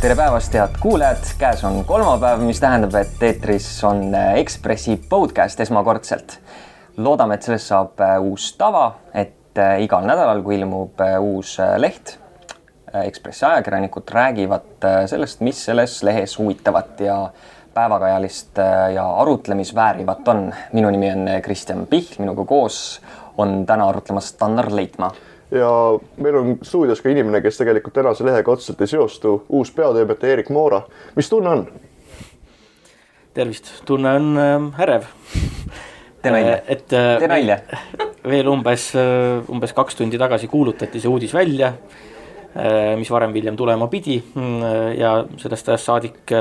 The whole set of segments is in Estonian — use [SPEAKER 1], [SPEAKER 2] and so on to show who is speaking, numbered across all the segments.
[SPEAKER 1] tere päevast, head kuulajad, käes on kolmapäev, mis tähendab, et eetris on Ekspressi podcast esmakordselt. loodame, et sellest saab äh, uus tava, et äh, igal nädalal, kui ilmub äh, uus leht, Ekspressi ajakirjanikud räägivad sellest, mis selles lehes huvitavat ja päevakajalist ja arutlemisväärivat on. minu nimi on Kristjan Pihl, minuga koos on täna arutlemas Tannar Leitmaa
[SPEAKER 2] ja meil on stuudios ka inimene, kes tegelikult tänase lehega otseselt ei seostu, uus peatoimetaja Erik Moora. mis tunne on?
[SPEAKER 3] tervist, tunne on äh, ärev.
[SPEAKER 1] tee nalja,
[SPEAKER 3] et äh,
[SPEAKER 1] tee nalja.
[SPEAKER 3] veel umbes, äh, umbes kaks tundi tagasi kuulutati see uudis välja, äh, mis varem-hiljem tulema pidi mm, ja sellest ajast saadik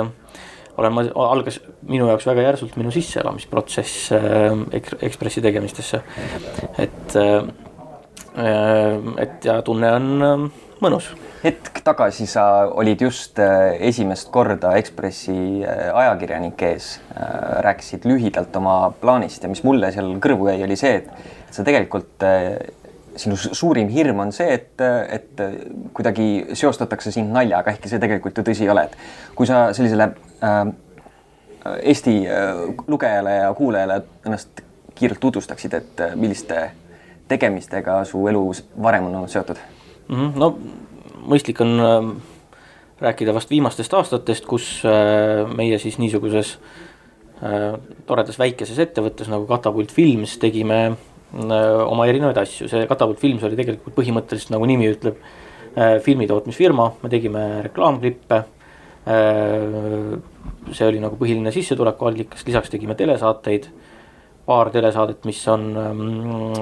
[SPEAKER 3] olen ma, algas minu jaoks väga järsult minu sisseelamisprotsess Ekspressi tegemistesse, et Äh, et ja tunne on ähm, mõnus.
[SPEAKER 1] hetk tagasi sa olid just äh, esimest korda Ekspressi äh, ajakirjanike ees, rääkisid lühidalt oma plaanist ja mis mulle seal kõrvu jäi, oli see, et sa tegelikult sinu suurim hirm on see, et, et kuidagi seostatakse sind naljaga, ehkki see tegelikult ju tõsi ei ole, et kui sa sellisele äh, Eesti lugejale ja kuulajale ennast kiirelt tutvustaksid, et milliste tegemistega su elu varem on olnud seotud
[SPEAKER 3] mm? -hmm. no mõistlik on äh, rääkida vast viimastest aastatest, kus äh, meie siis niisuguses äh, toredas väikeses ettevõttes nagu Katapult Films tegime äh, oma erinevaid asju, see Katapult Films oli tegelikult põhimõtteliselt nagu nimi ütleb äh,, filmitootmisfirma, me tegime reklaamklippe äh,. see oli nagu põhiline sissetulekuallikas, lisaks tegime telesaateid paar telesaadet, mis on ähm,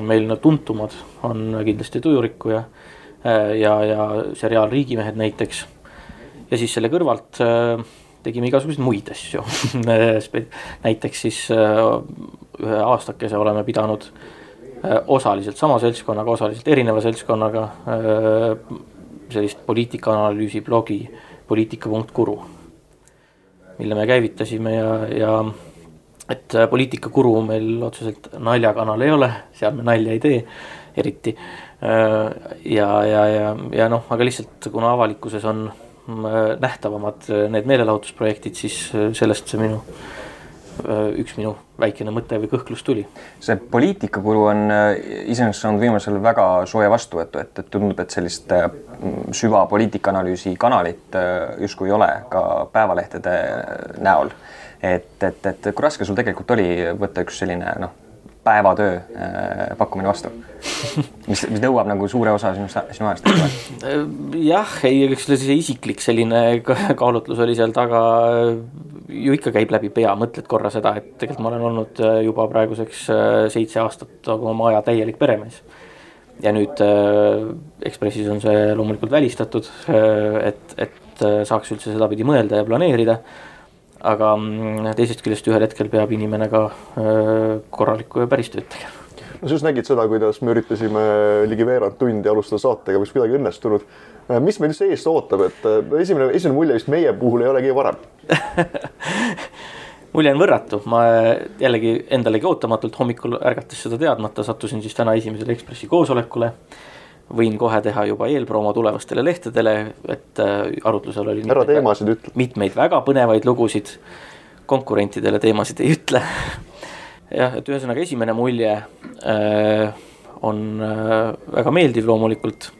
[SPEAKER 3] meil tuntumad, on kindlasti Tujurikkuja äh, ja, ja seriaal Riigimehed näiteks. ja siis selle kõrvalt äh, tegime igasuguseid muid asju näiteks siis äh, ühe aastakese oleme pidanud osaliselt sama seltskonnaga, osaliselt erineva seltskonnaga sellist poliitikaanalüüsi blogi poliitika.guru, mille me käivitasime ja, ja et äh, poliitikakuru meil otseselt naljakanal ei ole, seal me nalja ei tee eriti. Äh, ja, ja, ja, ja noh, aga lihtsalt kuna avalikkuses on äh, nähtavamad need meelelahutusprojektid, siis sellest see minu, üks minu väikene mõte või kõhklus tuli.
[SPEAKER 1] see poliitikakulu on iseenesest saanud viimasel väga sooja vastuvõttu, et, et tundub, et sellist süvapoliitika analüüsi kanalit justkui ei ole ka päevalehtede näol et, et, et kui raske sul tegelikult oli võtta üks selline noh, päevatöö äh, pakkumine vastu, mis, mis nõuab nagu suure osa sinust, sinu ajast?
[SPEAKER 3] jah, ei, eks see isiklik selline kaalutlus oli seal taga ju ikka käib läbi pea, mõtled korra seda, et tegelikult ma olen olnud äh, juba praeguseks äh, seitse aastat nagu oma aja täielik peremees. ja nüüd Ekspressis on see loomulikult välistatud et, et saaks üldse sedapidi mõelda ja planeerida aga mm, teisest küljest ühel hetkel peab inimene ka korralikku ja päris tööd tegema.
[SPEAKER 2] no sa just nägid seda, kuidas me üritasime ligi veerand tundi alustada saatega, mis kuidagi õnnestunud. mis meid üldse ees ootab, et esimene, esimene mulje vist meie puhul ei ole kõige parem
[SPEAKER 3] mulje on võrratu, ma jällegi endalegi ootamatult hommikul ärgates seda teadmata sattusin siis täna esimesele Ekspressi koosolekule võin kohe teha juba eelpromo tulevastele lehtedele, et äh, arutlusel oli.
[SPEAKER 2] ära teemasid ütle.
[SPEAKER 3] mitmeid väga põnevaid lugusid, konkurentidele teemasid ei ütle. jah, et ühesõnaga esimene mulje äh, on äh, väga meeldiv loomulikult.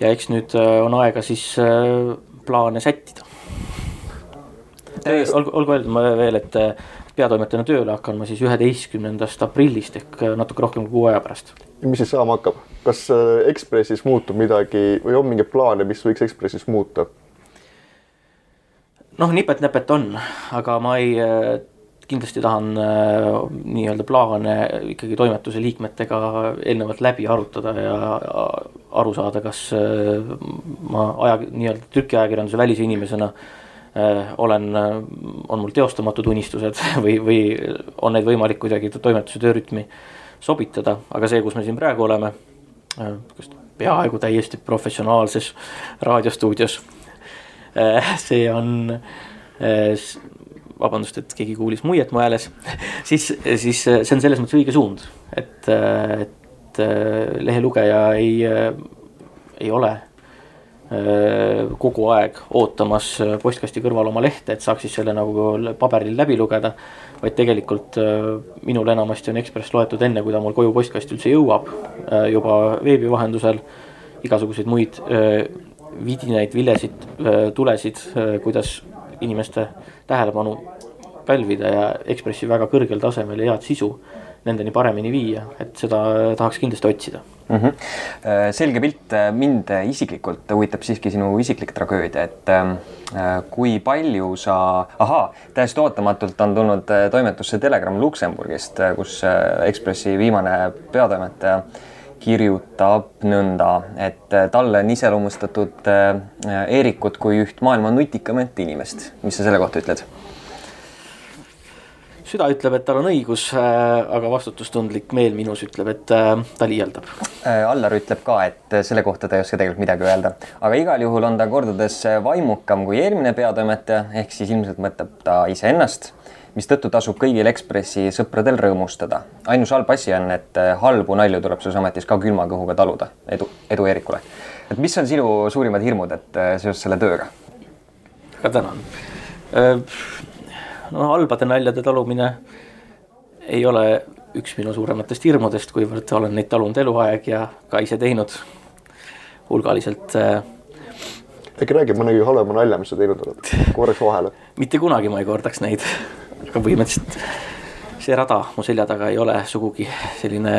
[SPEAKER 3] ja eks nüüd äh, on aega siis äh, plaane sättida. olgu, olgu öeldud veel, et äh, peatoimetajana tööle hakkan ma siis üheteistkümnendast aprillist ehk äh, natuke rohkem kui kuu aja pärast.
[SPEAKER 2] mis siis saama hakkab? kas äh, Ekspressis muutub midagi või on mingeid plaane, mis võiks Ekspressis muuta?
[SPEAKER 3] noh, nipet-näpet on, aga ma ei, äh, kindlasti tahan nii-öelda plaane ikkagi toimetuse liikmetega eelnevalt läbi arutada ja aru saada, kas ma aja, nii-öelda trükiajakirjanduse välise inimesena äh, olen, on mul teostamatud unistused või, või on neid võimalik kuidagi toimetuse töörütmi sobitada, aga see, kus me siin praegu oleme kas peaaegu täiesti professionaalses raadiostuudios. Äh, see on, äh, vabandust, et keegi kuulis muiet mu hääles, siis, siis see on selles mõttes õige suund, et, et lehelugeja ei, ei ole kogu aeg ootamas postkasti kõrval oma lehte, et saaks siis selle nagu paberil läbi lugeda. vaid tegelikult minul enamasti on Ekspress loetud enne, kui ta mul koju postkasti üldse jõuab, juba veebi vahendusel. igasuguseid muid vidinaid, vilesid, tulesid, kuidas inimeste tähelepanu pälvida ja Ekspressi väga kõrgel tasemel ja head sisu nendeni paremini viia, et seda tahaks kindlasti otsida
[SPEAKER 1] mm. -hmm. selge pilt, mind isiklikult huvitab siiski sinu isiklik tragöödia, et äh, kui palju sa, ahaa, täiesti ootamatult on tulnud äh, toimetusse Telegram Luksemburgist, kus Ekspressi viimane peatoimetaja kirjutab nõnda, et talle on iseloomustatud Eerikut kui üht maailma nutikamaid inimest. mis sa selle kohta ütled?
[SPEAKER 3] Süda ütleb, et tal on õigus, äh, aga vastutustundlik meel minus ütleb, et äh, ta liialdab.
[SPEAKER 1] Äh, Allar ütleb ka, et selle kohta ta ei oska tegelikult midagi öelda, aga igal juhul on ta kordades vaimukam kui eelmine peatoimetaja, ehk siis ilmselt mõtleb ta iseennast, mistõttu tasub kõigil Ekspressi sõpradel rõõmustada. ainus halb asi on, et halbu nalju tuleb selles ametis ka külma kõhuga taluda. edu, edu Eerikule. et mis on sinu suurimad hirmud, et seoses selle tööga?
[SPEAKER 3] väga tänan no halbade naljade talumine ei ole üks minu suurematest hirmudest, kuivõrd olen neid talunud eluaeg ja ka ise teinud hulgaliselt. Äh,
[SPEAKER 2] äkki räägib mõnegi halvema nalja, mis sa teinud oled, korraks vahele?
[SPEAKER 3] mitte kunagi ma ei kordaks neid, aga põhimõtteliselt see rada mu selja taga ei ole sugugi selline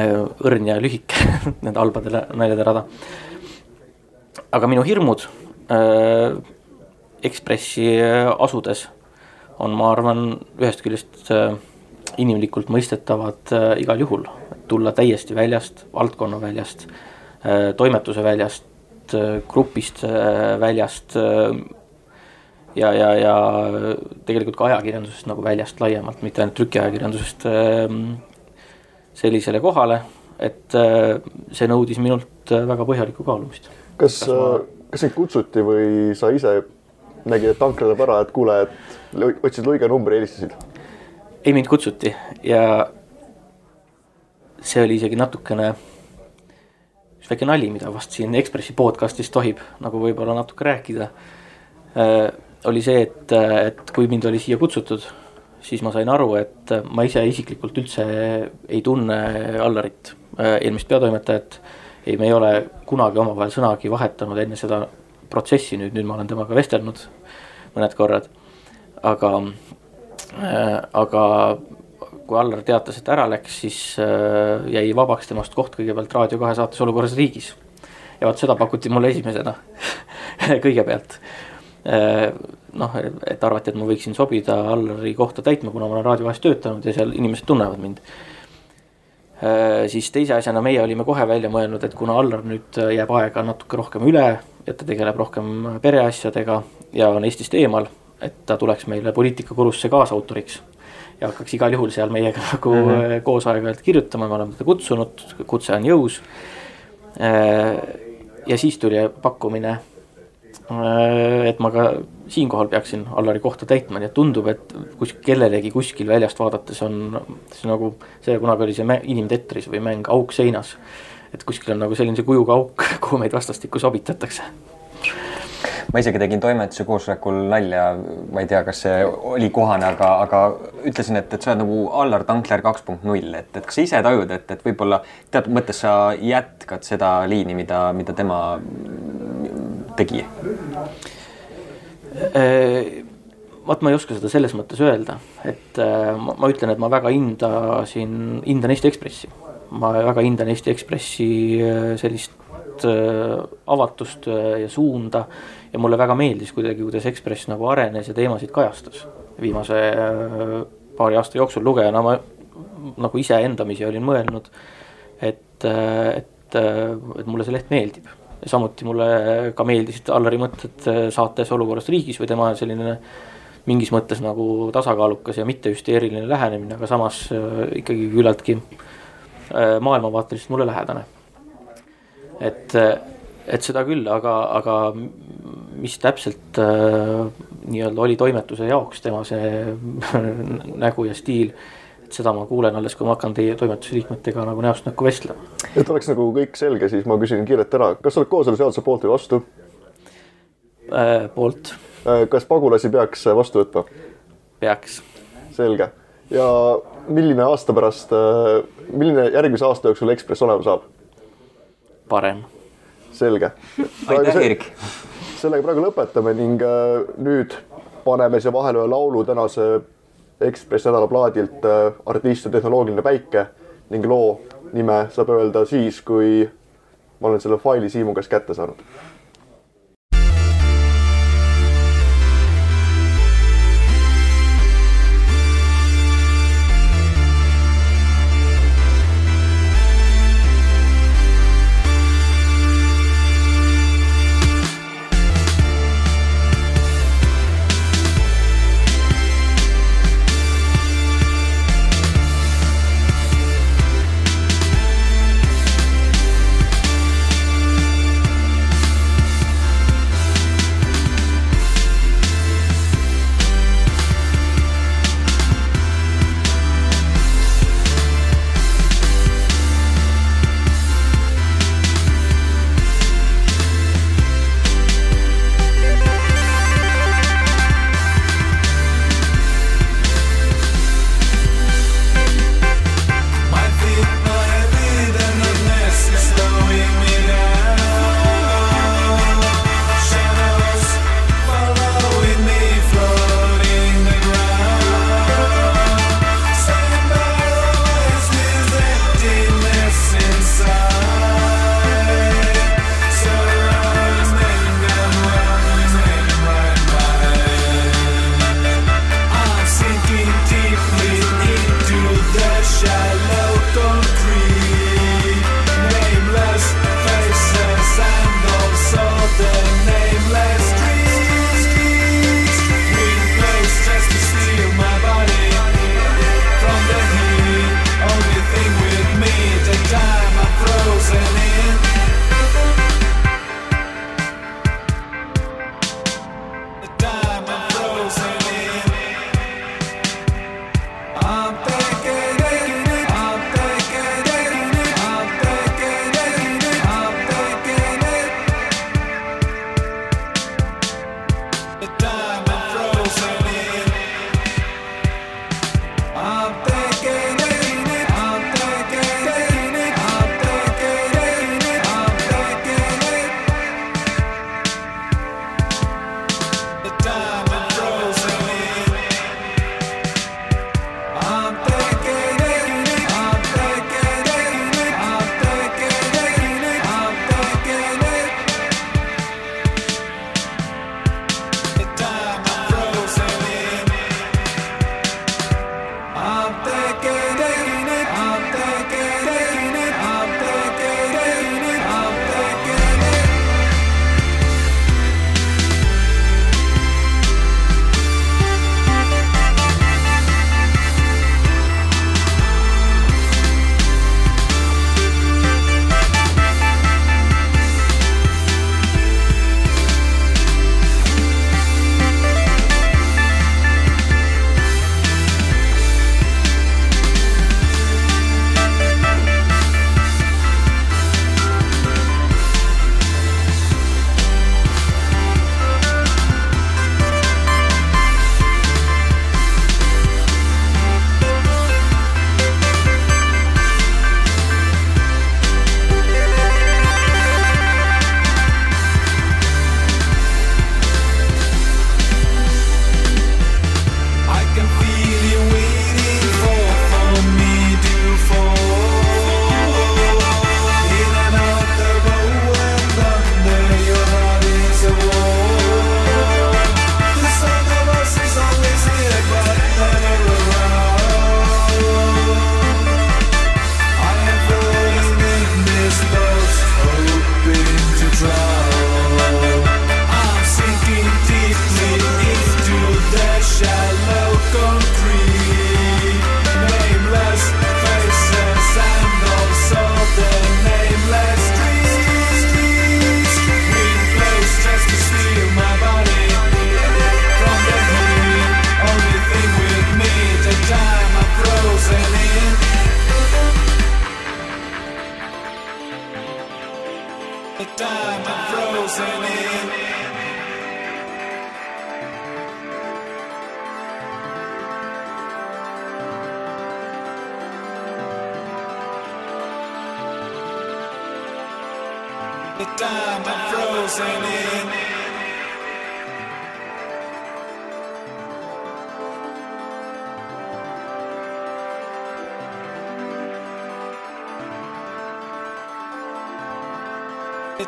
[SPEAKER 3] õrn ja lühike nende halbade naljade rada. aga minu hirmud äh, Ekspressi asudes on, ma arvan, ühest küljest äh, inimlikult mõistetavad äh, igal juhul, tulla täiesti väljast, valdkonna väljast, äh, toimetuse väljast, grupist väljast ja, ja, ja tegelikult ka ajakirjandusest nagu väljast laiemalt, mitte ainult trükiajakirjandusest sellisele kohale, et see nõudis minult väga põhjalikku kaalumist.
[SPEAKER 2] kas, kas, ma... kas sind kutsuti või sa ise nägid, et tank läheb ära, et kuule, et otsid Luiga numbri, helistasid?
[SPEAKER 3] ei, mind kutsuti ja see oli isegi natukene üks väike nali, mida vast siin Ekspressi podcast'is tohib nagu võib-olla natuke rääkida äh,. oli see, et, et kui mind oli siia kutsutud, siis ma sain aru, et ma ise isiklikult üldse ei tunne Allarit äh,, eelmist peatoimetajat. ei, me ei ole kunagi omavahel sõnagi vahetanud enne seda protsessi nüüd, nüüd ma olen temaga vestelnud mõned korrad aga äh,, aga kui Allar teatas, et ära läks, siis äh, jäi vabaks temast koht kõigepealt Raadio kahe saates Olukorras riigis. ja vot seda pakuti mulle esimesena kõigepealt äh,. noh, et arvati, et ma võiksin sobida Allari kohta täitma, kuna ma olen Raadio kahes töötanud ja seal inimesed tunnevad mind äh,. siis teise asjana meie olime kohe välja mõelnud, et kuna Allar nüüd jääb aega natuke rohkem üle, et ta tegeleb rohkem pereasjadega ja on Eestist eemal et ta tuleks meile poliitikakurusse kaasautoriks ja hakkaks igal juhul seal meiega nagu mm -hmm. koos aeg-ajalt kirjutama, me oleme teda kutsunud, kutse on jõus. Äh, ja siis tuli pakkumine, äh, et ma ka siinkohal peaksin Allari kohta täitma, nii et tundub, et kus kellelegi kuskil väljast vaadates on see nagu see kunagi oli see inimtetris või mäng Auk seinas. et kuskil on nagu selline kujuga auk, kuhu meid vastastikku sobitatakse
[SPEAKER 1] ma isegi tegin toimetuse koosolekul nalja, ma ei tea, kas see oli kohane, aga, aga ütlesin, et, et sa oled nagu Allar Tankler kaks punkt null, et, et kas sa ise tajud, et, et võib-olla teatud mõttes sa jätkad seda liini, mida, mida tema tegi?
[SPEAKER 3] Äh, vot ma ei oska seda selles mõttes öelda, et äh, ma, ma ütlen, et ma väga hindasin, hindan Eesti Ekspressi. ma väga hindan Eesti Ekspressi äh, sellist avatust ja suunda ja mulle väga meeldis kuidagi, kuidas Ekspress nagu arenes ja teemasid kajastas viimase äh, paari aasta jooksul lugejana ma nagu ise endamisi olin mõelnud, et, äh, et, äh, et mulle see leht meeldib. samuti mulle ka meeldisid Allari mõtted saates Olukorrast riigis või tema selline mingis mõttes nagu tasakaalukas ja mitte hüsteeriline lähenemine, aga samas ikkagi küllaltki maailmavaateliselt mulle lähedane. Et et seda küll, aga, aga mis täpselt äh, nii-öelda oli toimetuse jaoks tema see nägu ja stiil. et seda ma kuulen alles, kui ma hakkan teie toimetuse liikmetega nagu näost näkku vestlema.
[SPEAKER 2] et oleks nagu kõik selge, siis ma küsin kiirelt ära, kas sa oled kooseluseaduse poolt või vastu?
[SPEAKER 3] äh, poolt
[SPEAKER 2] kas pagulasi peaks vastu võtma?
[SPEAKER 3] peaks.
[SPEAKER 2] selge. ja milline aasta pärast, milline järgmise aasta jooksul Ekspress olema saab?
[SPEAKER 3] Parem.
[SPEAKER 2] selge.
[SPEAKER 1] aitäh, Erik!
[SPEAKER 2] sellega praegu lõpetame ning nüüd paneme siia vahele ühe laulu tänase Ekspress nädalaplaadilt Artist ja tehnoloogiline päike ning loo nime saab öelda siis, kui ma olen selle faili Siimu käest kätte saanud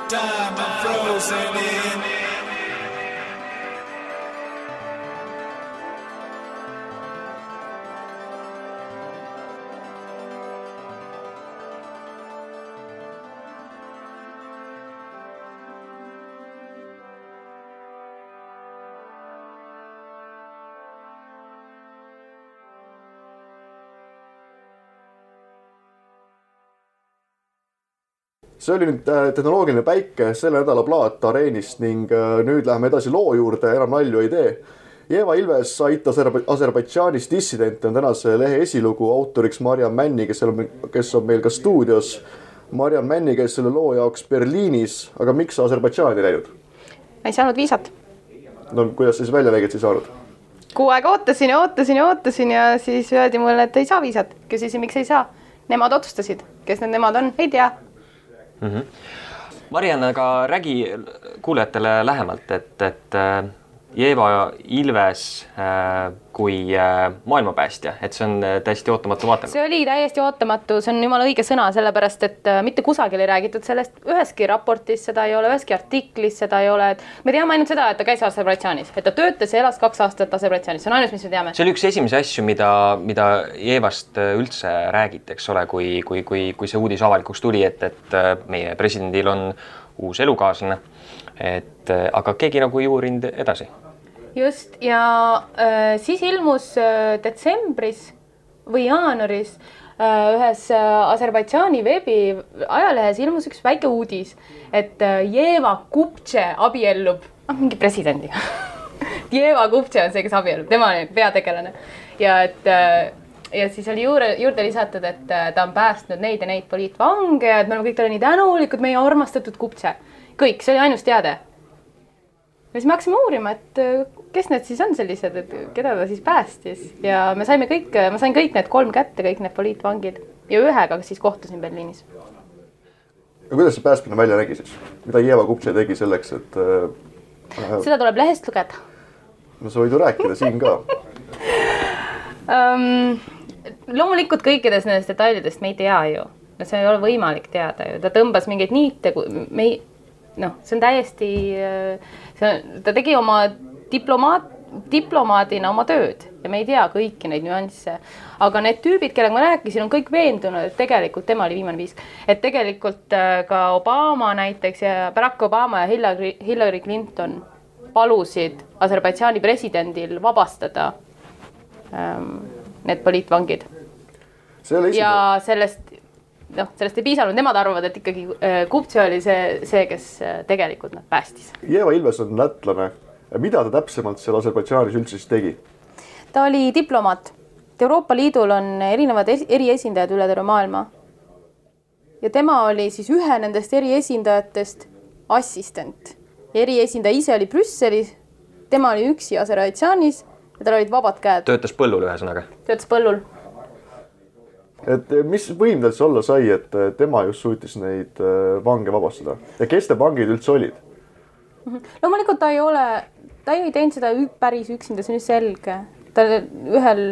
[SPEAKER 2] time I'm frozen in.
[SPEAKER 4] See oli nüüd äh, tehnoloogiline päike, selle nädala plaat areenist ning äh, nüüd läheme edasi loo juurde, enam nalju ei tee. Jeva Ilves aitas Aserbaidžaanis dissidente on tänase lehe esilugu autoriks Mariann Männi, kes on, kes on meil ka stuudios. Mariann Männi käis selle loo jaoks Berliinis, aga miks sa Aserbaidžaani läinud?
[SPEAKER 5] ei saanud viisat.
[SPEAKER 4] no kuidas sa siis välja nägid, siis saanud?
[SPEAKER 5] kuu aega ootasin ja ootasin ja ootasin ja siis öeldi mulle, et ei saa viisat. küsisin, miks ei saa. Nemad otsustasid, kes need nemad on, ei tea.
[SPEAKER 1] Mariann, aga räägi kuulajatele lähemalt, et, et äh, Jeeva Ilves äh, kui äh, maailmapäästja, et see on äh, täiesti ootamatu vaatamine.
[SPEAKER 5] see oli täiesti ootamatu, see on jumala õige sõna, sellepärast et mitte kusagil ei räägitud sellest, üheski raportis seda ei ole, üheski artiklis seda ei ole, et me teame ainult seda, et ta käis Aserbaidžaanis, et ta töötas ja elas kaks aastat Aserbaidžaanis, see on ainus, mis me teame.
[SPEAKER 1] see oli üks esimesi asju, mida, mida Jeevast üldse räägiti, eks ole, kui, kui, kui, kui see uudis avalikuks tuli, et, et meie presidendil on uus elukaaslane. Et äh, aga keegi nagu ei uurinud edasi.
[SPEAKER 5] just ja äh, siis ilmus äh, detsembris või jaanuaris äh, ühes äh, Aserbaidžaani veebi ajalehes ilmus üks väike uudis, et äh, Jeva Kuptše abiellub ah, mingi presidendiga Jeva Kuptše on see, kes abiellub, tema on peategelane ja et ja siis oli juurde, juurde lisatud, et ta on päästnud neid ja neid poliitvange et me oleme kõik talle nii tänulikud, meie armastatud Kuptše. Kõik, see oli ainus teade ja siis me hakkasime uurima, et äh, kes need siis on sellised, et keda ta siis päästis ja me saime kõik, ma sain kõik need kolm kätte, kõik need poliitvangid ja ühega siis kohtusin Berliinis.
[SPEAKER 4] ja kuidas see päästmine välja nägi siis? mida Jeva Kuptše tegi selleks, et äh,
[SPEAKER 5] seda tuleb lehest lugeda
[SPEAKER 4] no sa võid ju rääkida siin ka.
[SPEAKER 5] um,. loomulikult kõikidest nendest detailidest me ei tea ju, no see ei ole võimalik teada ju, ta tõmbas mingeid niite, me ei, noh, see on täiesti, see on, ta tegi oma diplomaat, diplomaadina oma tööd ja me ei tea kõiki neid nüansse. aga need tüübid, kellega ma rääkisin, on kõik veendunud, et tegelikult tema oli viimane piisk. et tegelikult äh, ka Obama näiteks ja Barack Obama ja Hillary, Hillary Clinton palusid Aserbaidžaani presidendil vabastada ähm, need poliitvangid. ja sellest, noh, sellest ei piisanud, nemad arvavad, et ikkagi äh, Kuptsi oli see, see, kes äh, tegelikult nad päästis.
[SPEAKER 4] Jeva Ilves on lätlane. mida ta täpsemalt seal Aserbaidžaanis üldse siis tegi?
[SPEAKER 5] ta oli diplomaat. Euroopa Liidul on erinevad es eriesindajad üle terve maailma. ja tema oli siis ühe nendest eriesindajatest assistent. eriesindaja ise oli Brüsselis, tema oli üksi Aserbaidžaanis ja tal olid vabad käed,
[SPEAKER 1] töötas põllul, ühesõnaga.
[SPEAKER 5] töötas põllul.
[SPEAKER 4] Et eh, mis võim tal siis olla sai, et eh, tema just suutis neid eh, vange vabastada ja kes need vangid üldse olid?
[SPEAKER 5] loomulikult ta ei ole, ta ei teinud seda päris üksinda, see on ju selge. ta ühel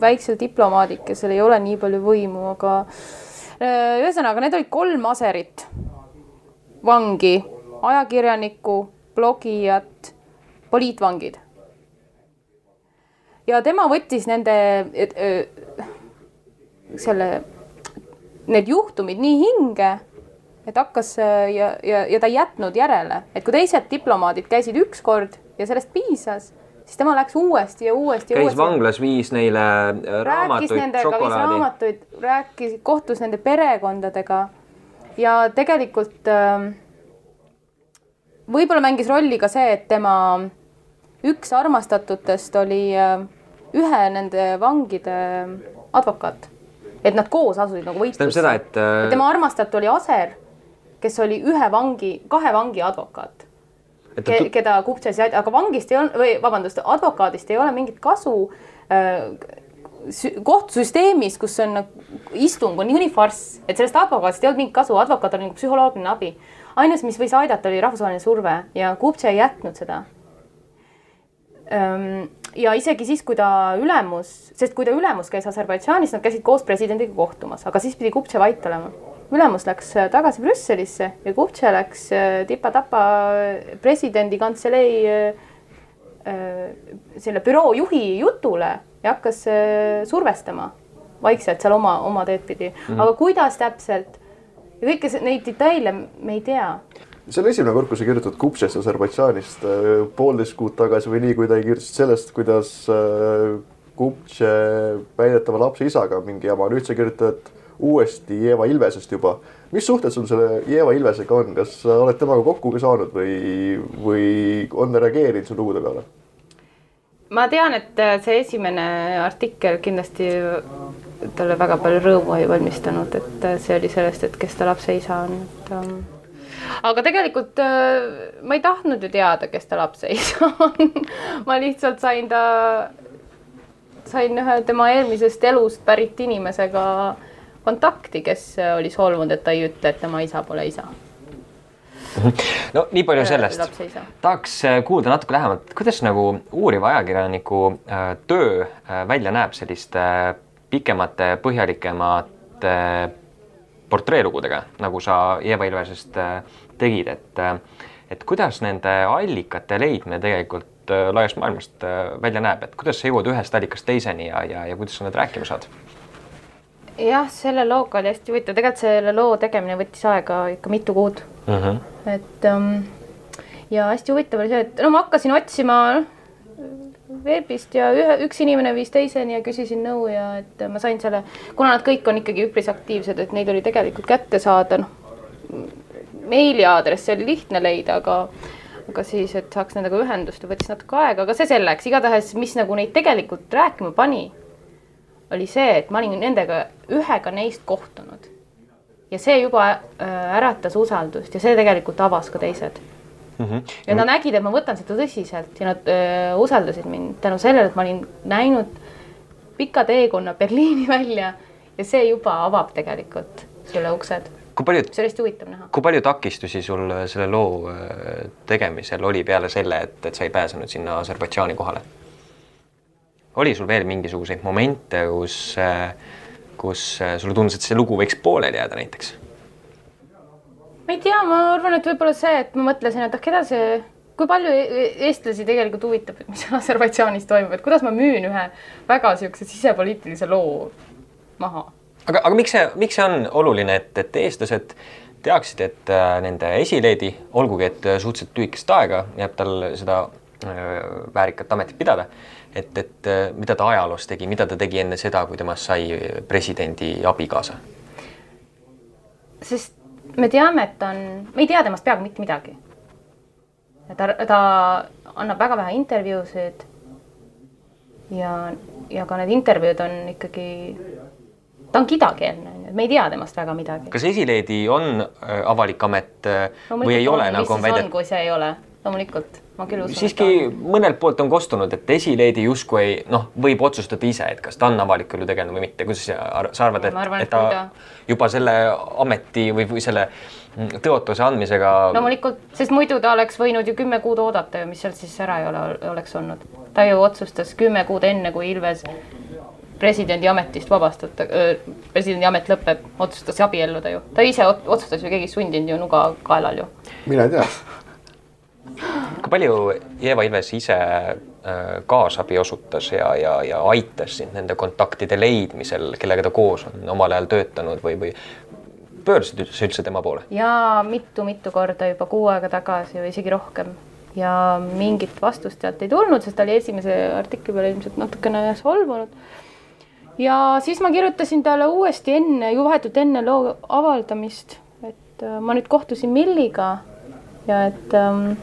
[SPEAKER 5] väiksel diplomaadikesel ei ole nii palju võimu, aga ühesõnaga, need olid kolm aserit vangi, ajakirjanikku, blogijat, poliitvangid. ja tema võttis nende, selle, need juhtumid nii hinge et hakkas äh, ja, ja, ja ta ei jätnud järele, et kui teised diplomaadid käisid ükskord ja sellest piisas, siis tema läks uuesti ja uuesti
[SPEAKER 1] käis
[SPEAKER 5] uuesti.
[SPEAKER 1] vanglas, viis neile äh, raamatuid, šokolaadi.
[SPEAKER 5] rääkis, kohtus nende perekondadega ja tegelikult ähm, võib-olla mängis rolli ka see, et tema üks armastatutest oli äh, ühe nende vangide advokaat. Et nad koos asusid nagu võitlusse.
[SPEAKER 1] et äh,
[SPEAKER 5] tema armastatu oli Aser, kes oli ühe vangi, kahe vangi advokaat
[SPEAKER 1] et ta
[SPEAKER 5] ke, keda Kuptšas jäi, aga vangist ei olnud või vabandust, advokaadist ei ole mingit kasu. sü- kohtusüsteemis, kus on nagu istung on niikuinii farss, et sellest advokaadist ei olnud mingit kasu, advokaat oli nagu psühholoogiline abi. ainus, mis võis aidata, oli rahvusvaheline surve ja Kuptše ei jätnud seda. Ja isegi siis, kui ta ülemus, sest kui ta ülemus käis Aserbaidžaanis, nad käisid koos presidendiga kohtumas, aga siis pidi Kuptše vait olema. ülemus läks äh, tagasi Brüsselisse ja Kuptše läks äh, tipa-tapa presidendi kantselei äh, selle büroo juhi jutule ja hakkas survestama vaikselt seal oma, oma teed pidi mm. -hmm. aga kuidas täpselt ja kõiki se- neid detaile me ei tea.
[SPEAKER 2] On esimene kord, kui sa kirjutad Kupšest Aserbaidžaanist äh, poolteist kuud tagasi või nii, kui ta kirjutas sellest, kuidas äh, Kupše väidetava lapse isaga mingi jama, nüüd sa kirjutad uuesti Jeeva Ilvesest juba. mis suhted sul selle Jeeva Ilvesega on, kas sa oled temaga kokku ka saanud või, või on ta reageerinud su lugude peale?
[SPEAKER 5] ma tean, et äh, see esimene artikkel kindlasti talle väga palju rõõmu ei valmistanud, et see oli sellest, et kes ta lapse isa on, et ähm, aga tegelikult äh, ma ei tahtnud ju teada, kes ta lapse isa on. ma lihtsalt sain ta, sain ühe tema eelmisest elust pärit inimesega kontakti, kes oli solvunud, et ta ei ütle, et tema isa pole isa.
[SPEAKER 1] no nii palju sellest tahaks äh, kuulda natuke lähemalt, kuidas nagu uuriva ajakirjaniku äh, töö välja näeb selliste pikemate, põhjalikemate portreelugudega, nagu sa Eva Ilvesest äh, tegid, et äh, et kuidas nende allikate leidmine tegelikult äh, laiast maailmast välja näeb, et kuidas sa jõuad ühest allikast teiseni ja, ja, ja kuidas sa need rääkima saad?
[SPEAKER 5] jah, selle looga oli hästi huvitav, tegelikult selle loo tegemine võttis aega ikka mitu kuud
[SPEAKER 1] Mm -hmm.
[SPEAKER 5] et ähm, ja hästi huvitav oli see, et no ma hakkasin otsima veebist ja ühe, üks inimene viis teiseni ja küsisin nõu ja et ma sain selle, kuna nad kõik on ikkagi üpris aktiivsed, et neid oli tegelikult kätte saada, noh meiliaadressi oli lihtne leida, aga aga siis, et saaks nendega ühendust ja võttis natuke aega, aga see selleks, igatahes, mis nagu neid tegelikult rääkima pani, oli see, et ma olin nendega ühega neist kohtunud ja see juba äh, äratas usaldust ja see tegelikult avas ka teised. Ja nad nägid, et ma võtan seda tõsiselt ja nad öö, usaldasid mind tänu sellele, et ma olin näinud pika teekonna Berliini välja ja see juba avab tegelikult sulle uksed.
[SPEAKER 1] kui palju,
[SPEAKER 5] see oli hästi huvitav näha.
[SPEAKER 1] kui palju takistusi sul äh, selle loo äh, tegemisel oli peale selle, et, et sa ei pääsenud sinna Aserbaidžaani kohale? oli sul veel mingisuguseid momente, kus, kus äh, sulle tundus, et see lugu võiks pooleli jääda näiteks?
[SPEAKER 5] Ma ei tea, ma arvan, et võib-olla see, et ma mõtlesin, et ah, keda see, kui palju e- eestlasi tegelikult huvitab, et mis Aserbaidžaanis toimub, et kuidas ma müün ühe väga niisuguse sisepoliitilise loo maha?
[SPEAKER 1] Aga, aga miks see, miks see on oluline, et, et eestlased teaksid, et äh, nende esileedi, olgugi et äh, suhteliselt lühikest aega jääb tal seda äh, väärikat ametit pidada, et, et mida ta ajaloos tegi, mida ta tegi enne seda, kui temast sai presidendi abikaasa?
[SPEAKER 5] Sest me teame, et ta on, me ei tea temast peaaegu mitte midagi. ta, ta annab väga vähe intervjuusid. ja, ja ka need intervjuud on ikkagi, ta on kidakeelne, me ei tea temast väga midagi.
[SPEAKER 1] kas esileedi on äh, avalik amet äh, või ei ole, nagu on väidetud?
[SPEAKER 5] kui see ei ole, loomulikult, ma küll usun.
[SPEAKER 1] siiski mõnelt poolt on kostunud, et esileedi justkui ei noh, võib otsustada ise, et kas ta on avaliku elu tegelane või mitte, kuidas sa, ar sa arvad, et,
[SPEAKER 5] Ma arvan,
[SPEAKER 1] et ta,
[SPEAKER 5] ta-
[SPEAKER 1] juba selle ameti või, või selle mm, tõotuse andmisega
[SPEAKER 5] loomulikult, sest muidu ta oleks võinud ju kümme kuud oodata ja mis sealt siis ära ei ole, oleks olnud. ta ju otsustas kümme kuud enne, kui Ilves presidendi ametist vabastata, presidendi amet lõpeb, otsustas abielluda ju. ta ise ot- otsustas ju, keegi ei sundinud ju nuga kaelal ju.
[SPEAKER 2] mina ei tea.
[SPEAKER 1] Kui palju Eva Ilves ise äh, kaasabi osutas ja, ja, ja aitas sind nende kontaktide leidmisel, kellega ta koos on omal ajal töötanud või, või pöördusid üldse, üldse tema poole?
[SPEAKER 5] ja mitu-mitu korda juba kuu aega tagasi või isegi rohkem ja mingit vastust sealt ei tulnud, sest ta oli esimese artikli peale ilmselt natukene solvunud. ja siis ma kirjutasin talle uuesti enne, vahetult enne loo avaldamist, et äh, ma nüüd kohtusin Milliga ja et ähm,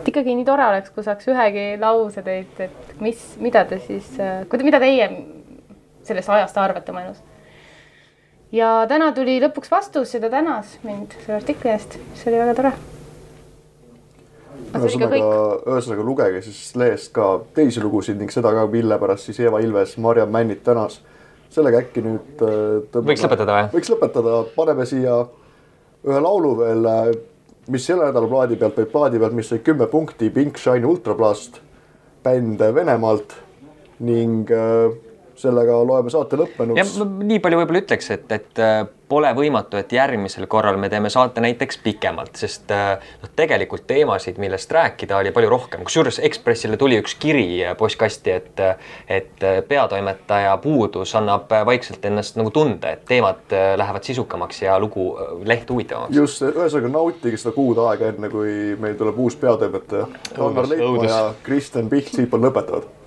[SPEAKER 5] et ikkagi nii tore oleks, kui saaks ühegi lause teilt, et mis, mida te siis, mida teie sellest ajast arvate oma elus ja täna tuli lõpuks vastus ja ta tänas mind selle artikli eest, mis oli väga tore.
[SPEAKER 4] ühesõnaga ühesõnaga lugege siis lehest ka teisi lugusid ning seda ka, mille pärast siis Eva Ilves Marjam Männit tänas. sellega äkki nüüd äh, tõmbame-
[SPEAKER 1] Võiks lõpetada või?
[SPEAKER 4] võiks lõpetada, paneme siia ühe laulu veel, mis selle nädala plaadi pealt, vaid plaadi pealt, mis sai kümme punkti, Pink Shine Ultra Blast, bänd Venemaalt ning äh, sellega loeme saate
[SPEAKER 1] ja
[SPEAKER 4] lõppenuks.
[SPEAKER 1] ma nii palju võib-olla ütleks, et, et äh, pole võimatu, et järgmisel korral me teeme saate näiteks pikemalt, sest äh, noh, tegelikult teemasid, millest rääkida, oli palju rohkem. kusjuures Ekspressile tuli üks kiri äh, postkasti, et, et peatoimetaja puudus annab vaikselt ennast nagu tunda, et teemad lähevad sisukamaks ja lugu, leht huvitavamaks.
[SPEAKER 4] just, ühesõnaga nautige seda kuud aega, enne kui meil tuleb uus peatoimetaja. Rannar Leitmaa ja Kristjan Piht siitpool lõpetavad